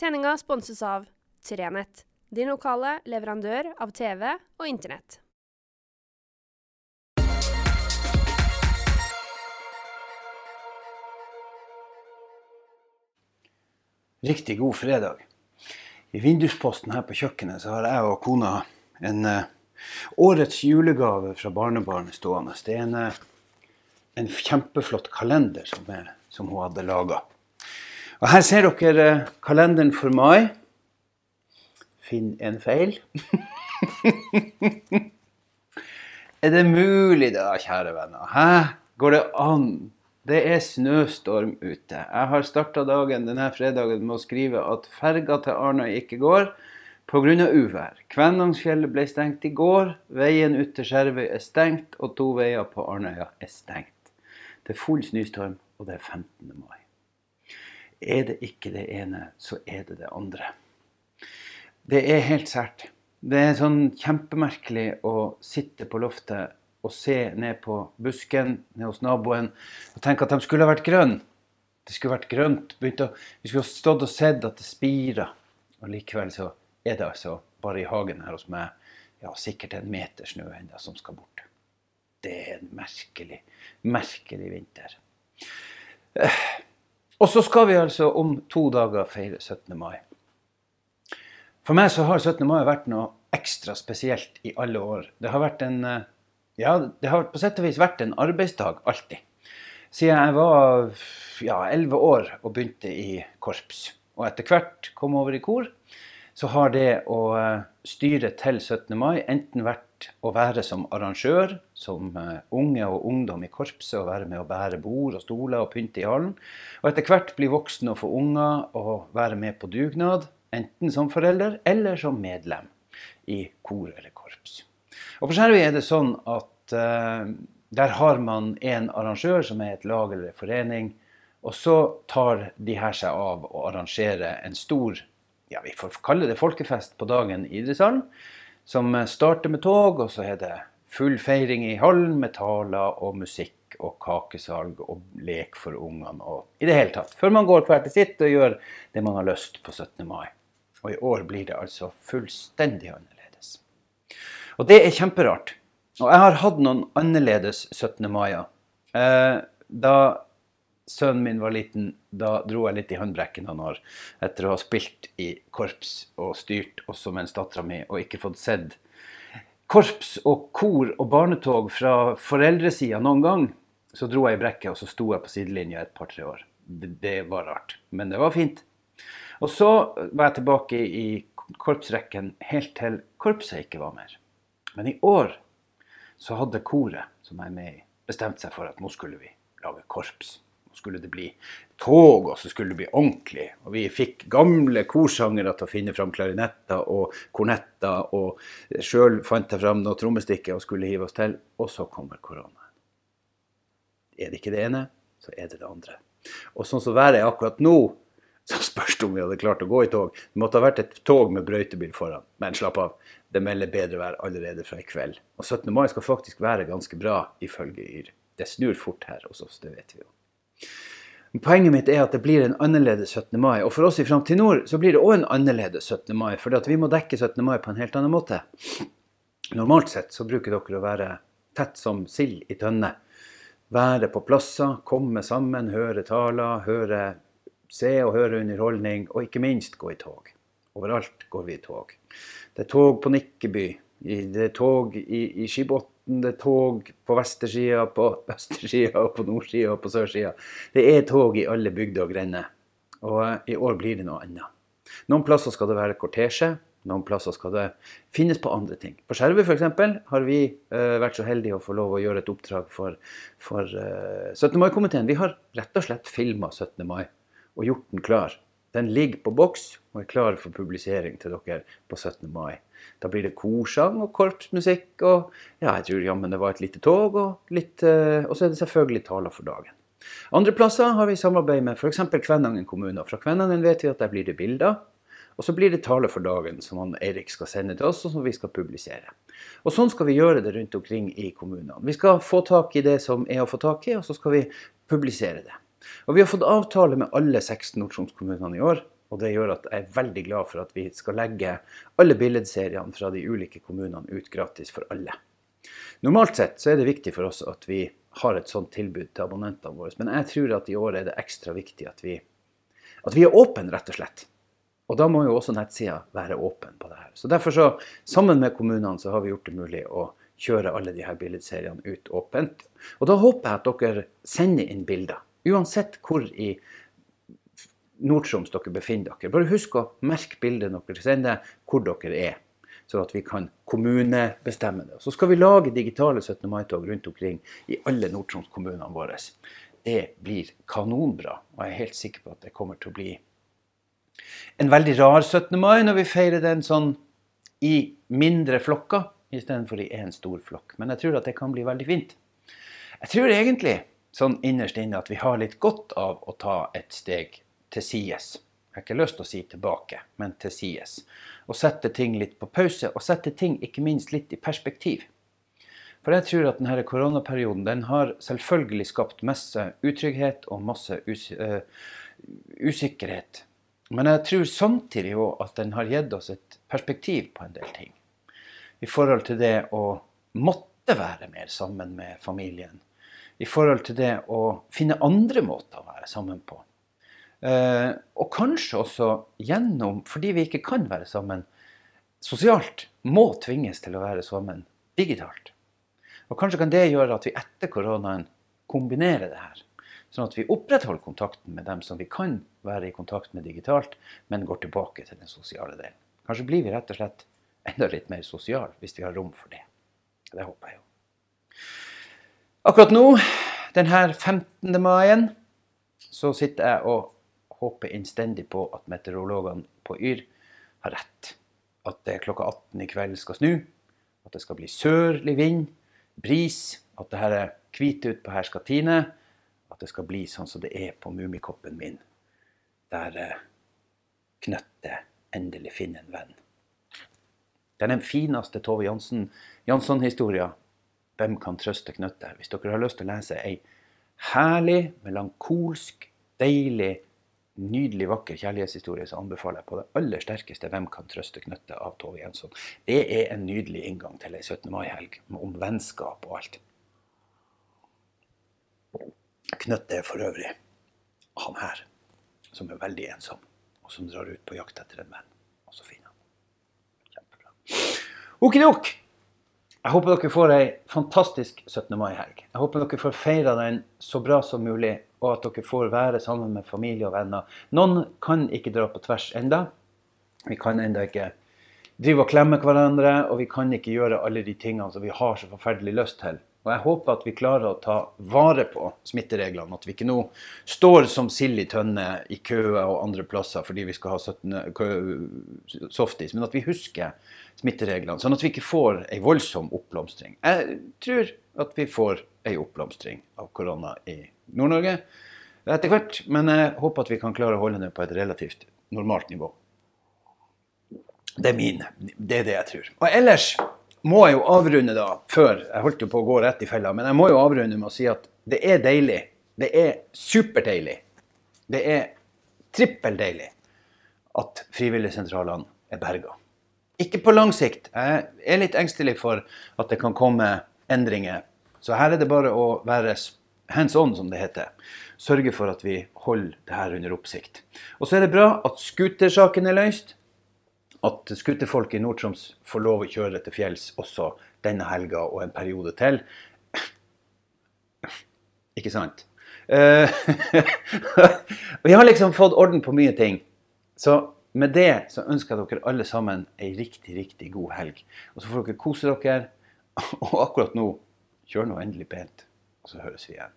Sendinga sponses av Trenett, din lokale leverandør av TV og Internett. Riktig god fredag. I vindusposten her på kjøkkenet så har jeg og kona en uh, årets julegave fra barnebarnet stående. Det er en, uh, en kjempeflott kalender som, er, som hun hadde laga. Og her ser dere eh, kalenderen for mai. Finn en feil. er det mulig da, kjære venner? Hæ? Går det an? Det er snøstorm ute. Jeg har starta dagen denne fredagen med å skrive at ferga til Arnøy ikke går pga. uvær. Kvænangsfjellet ble stengt i går. Veien ut til Skjervøy er stengt, og to veier på Arnøya er stengt. Det er full snøstorm, og det er 15. mai. Er det ikke det ene, så er det det andre. Det er helt sært. Det er sånn kjempemerkelig å sitte på loftet og se ned på busken ned hos naboen og tenke at de skulle ha vært grønne. Det skulle vært grønt. Å, vi skulle ha stått og sett at det spira. Og likevel så er det altså bare i hagen her hos meg ja, sikkert en meter snø ennå som skal bort. Det er en merkelig, merkelig vinter. Og så skal vi altså om to dager feire 17. mai. For meg så har 17. mai vært noe ekstra spesielt i alle år. Det har vært en eh, ja, det har på sett og vis vært en arbeidsdag alltid. Siden jeg var ja, 11 år og begynte i korps. Og etter hvert kom over i kor, så har det å eh, styre til 17. mai enten vært å være som arrangør, som eh, unge og ungdom i korpset, og være med å bære bord og stoler og pynte i hallen. Og etter hvert bli voksen og få unger og være med på dugnad, enten som forelder eller som medlem i kor eller korps. Og på Skjervøy er det sånn at uh, der har man en arrangør som er et lag eller en forening. Og så tar de her seg av å arrangere en stor ja, vi får kalle det folkefest på dagen i idrettshallen. Som starter med tog, og så er det full feiring i hallen med taler og musikk og kakesalg og lek for ungene og i det hele tatt. Før man går hver til sitt og gjør det man har lyst på 17. mai. Og i år blir det altså fullstendig annerledes. Og det er kjemperart. Og jeg har hatt noen annerledes 17. mai-er. Eh, da sønnen min var liten, da dro jeg litt i håndbrekken noen år etter å ha spilt i korps og styrt også mens dattera mi, og ikke fått sett korps og kor og barnetog fra foreldresida noen gang. Så dro jeg i brekket, og så sto jeg på sidelinja et par-tre år. Det, det, var rart, men det var fint. Og så var jeg tilbake i korpsrekken helt til korpset ikke var mer. Men i år så hadde koret som jeg er med i, bestemt seg for at nå skulle vi lage korps. Skulle det bli tog, og så skulle det bli ordentlig. Og vi fikk gamle korsangere til å finne fram klarinetter og kornetter. Og sjøl fant jeg fram noe trommestikke og skulle hive oss til. Og så kommer koronaen. Er det ikke det ene, så er det det andre. Og sånn som været er akkurat nå, så spørs det om vi hadde klart å gå i tog. Det måtte ha vært et tog med brøytebil foran. Men slapp av, det melder bedre vær allerede fra i kveld. Og 17. mai skal faktisk være ganske bra, ifølge Yr. Det snur fort her hos oss, det vet vi jo. Poenget mitt er at det blir en annerledes 17. mai. Og for oss i Framtid Nord så blir det òg en annerledes 17. mai, for vi må dekke 17. mai på en helt annen måte. Normalt sett så bruker dere å være tett som sild i tønne. Være på plasser, komme sammen, høre taler, høre se og høre underholdning, og ikke minst gå i tog. Overalt går vi i tog. Det er tog på Nikkeby, det er tog i, i Skibotn, det er tog på vestersida, på østersida, på nordsida og på sørsida. Det er tog i alle bygder og grender. Og eh, i år blir det noe annet. Noen plasser skal det være kortesje, noen plasser skal det finnes på andre ting. På Skjervøy f.eks. har vi uh, vært så heldige å få lov å gjøre et oppdrag for, for uh, 17. mai-komiteen. Vi har rett og slett filma 17. mai og gjort den klar. Den ligger på boks og er klar for publisering til dere på 17. mai. Da blir det korsang og korpsmusikk og ja, jeg tror jammen det var et lite tog, og, litt, uh, og så er det selvfølgelig taler for dagen. Andre plasser har vi samarbeid med f.eks. Kvænangen kommune. og Fra Kvænangen vet vi at der blir det bilder. Og så blir det tale for dagen som han Eirik skal sende til oss, og som vi skal publisere. Og Sånn skal vi gjøre det rundt omkring i kommunene. Vi skal få tak i det som er å få tak i, og så skal vi publisere det. Og Vi har fått avtale med alle seks Nord-Troms-kommunene i år Og det gjør at jeg er veldig glad for at vi skal legge alle billedseriene fra de ulike kommunene ut gratis for alle. Normalt sett så er det viktig for oss at vi har et sånt tilbud til abonnentene våre, men jeg tror at i år er det ekstra viktig at vi, at vi er åpne, rett og slett. Og da må jo også nettsida være åpen på det her. Så derfor så, sammen med kommunene, så har vi gjort det mulig å kjøre alle de her billedseriene ut åpent. Og da håper jeg at dere sender inn bilder. Uansett hvor i Nord-Troms dere befinner dere. Bare husk å merke bildet dere sender, hvor dere er. Sånn at vi kan kommunebestemme det. Så skal vi lage digitale 17. mai-tog rundt omkring i alle Nord-Troms-kommunene våre. Det blir kanonbra, og jeg er helt sikker på at det kommer til å bli en veldig rar 17. mai når vi feirer den sånn i mindre flokker istedenfor i én stor flokk. Men jeg tror at det kan bli veldig fint. Jeg tror egentlig sånn innerst inne at vi har litt godt av å ta et steg til sides. Jeg har ikke lyst til å si tilbake, men til sides. Og sette ting litt på pause, og sette ting ikke minst litt i perspektiv. For jeg tror at denne koronaperioden den har selvfølgelig skapt masse utrygghet og masse us uh, usikkerhet men jeg tror samtidig òg at den har gitt oss et perspektiv på en del ting. I forhold til det å måtte være mer sammen med familien. I forhold til det å finne andre måter å være sammen på. Eh, og kanskje også gjennom, fordi vi ikke kan være sammen sosialt, må tvinges til å være sammen digitalt. Og kanskje kan det gjøre at vi etter koronaen kombinerer det her. Sånn at vi opprettholder kontakten med dem som vi kan være i kontakt med digitalt, men går tilbake til den sosiale delen. Kanskje blir vi rett og slett enda litt mer sosiale hvis vi har rom for det. Det håper jeg jo. Akkurat nå, denne 15. maien, så sitter jeg og håper innstendig på at meteorologene på Yr har rett. At det klokka 18 i kveld skal snu. At det skal bli sørlig vind, bris. At det her er hvite utpå her skal tine at det skal bli sånn som det er på Mummikoppen min, der eh, knøttet endelig finner en venn. Det er den fineste Tove Jansson-historia. Hvem kan trøste knøttet? Hvis dere har lyst til å lese ei herlig, melankolsk, deilig, nydelig, vakker kjærlighetshistorie, så anbefaler jeg på det aller sterkeste 'Hvem kan trøste knøttet' av Tove Jensson. Det er en nydelig inngang til ei 17. mai-helg om vennskap og alt. Knøttet er for øvrig han her, som er veldig ensom, og som drar ut på jakt etter en venn. Og så finner han Kjempebra. Okidok! Jeg håper dere får ei fantastisk 17. mai-helg. Jeg håper dere får feira den så bra som mulig, og at dere får være sammen med familie og venner. Noen kan ikke dra på tvers enda. Vi kan enda ikke drive og klemme hverandre, og vi kan ikke gjøre alle de tingene som vi har så forferdelig lyst til. Og jeg håper at vi klarer å ta vare på smittereglene. At vi ikke nå står som sild i tønne i køer og andre plasser fordi vi skal ha 17 softis, men at vi husker smittereglene. Sånn at vi ikke får ei voldsom oppblomstring. Jeg tror at vi får ei oppblomstring av korona i Nord-Norge etter hvert, men jeg håper at vi kan klare å holde det på et relativt normalt nivå. Det er min. Det er det jeg tror. Og ellers må jeg jo avrunde da, før Jeg holdt jo på å gå rett i fella, men jeg må jo avrunde med å si at det er deilig. Det er superdeilig. Det er trippeldeilig at frivilligsentralene er berga. Ikke på lang sikt. Jeg er litt engstelig for at det kan komme endringer. Så her er det bare å være hands on, som det heter. Sørge for at vi holder det her under oppsikt. Og så er det bra at skutersaken er løst at skuterfolk i Nord-Troms får lov å kjøre til fjells også denne helga og en periode til. Ikke sant? og vi har liksom fått orden på mye ting. Så med det så ønsker jeg dere alle sammen ei riktig, riktig god helg. Og så får dere kose dere. Og akkurat nå, kjør nå endelig pent. Og så høres vi igjen.